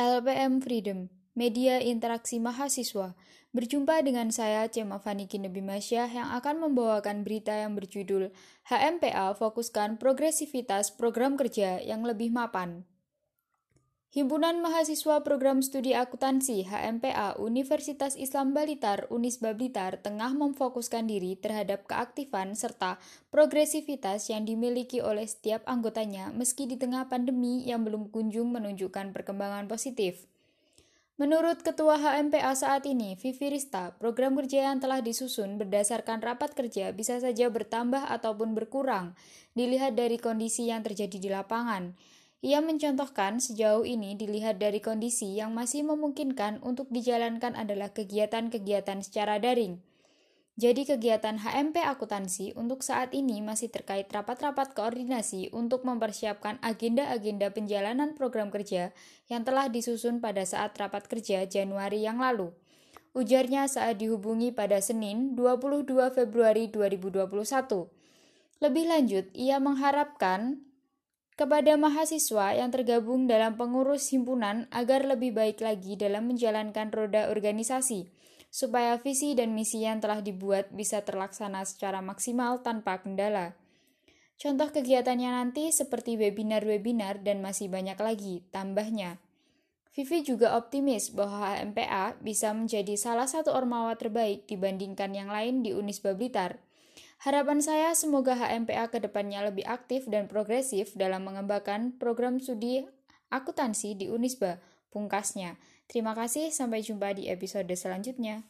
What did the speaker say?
LPM Freedom, Media Interaksi Mahasiswa. Berjumpa dengan saya, Cema Faniki Nebimasyah, yang akan membawakan berita yang berjudul HMPA Fokuskan Progresivitas Program Kerja yang Lebih Mapan. Himpunan Mahasiswa Program Studi Akuntansi HMPA Universitas Islam Balitar Unisba Blitar tengah memfokuskan diri terhadap keaktifan serta progresivitas yang dimiliki oleh setiap anggotanya meski di tengah pandemi yang belum kunjung menunjukkan perkembangan positif. Menurut Ketua HMPA saat ini, Vivi Rista, program kerja yang telah disusun berdasarkan rapat kerja bisa saja bertambah ataupun berkurang, dilihat dari kondisi yang terjadi di lapangan. Ia mencontohkan sejauh ini dilihat dari kondisi yang masih memungkinkan untuk dijalankan adalah kegiatan-kegiatan secara daring. Jadi kegiatan HMP akuntansi untuk saat ini masih terkait rapat-rapat koordinasi untuk mempersiapkan agenda-agenda penjalanan program kerja yang telah disusun pada saat rapat kerja Januari yang lalu. Ujarnya saat dihubungi pada Senin 22 Februari 2021. Lebih lanjut, ia mengharapkan kepada mahasiswa yang tergabung dalam pengurus himpunan agar lebih baik lagi dalam menjalankan roda organisasi, supaya visi dan misi yang telah dibuat bisa terlaksana secara maksimal tanpa kendala. Contoh kegiatannya nanti seperti webinar-webinar dan masih banyak lagi, tambahnya. Vivi juga optimis bahwa HMPA bisa menjadi salah satu ormawa terbaik dibandingkan yang lain di Unisba Blitar Harapan saya semoga HMPA ke depannya lebih aktif dan progresif dalam mengembangkan program studi akuntansi di Unisba, pungkasnya. Terima kasih, sampai jumpa di episode selanjutnya.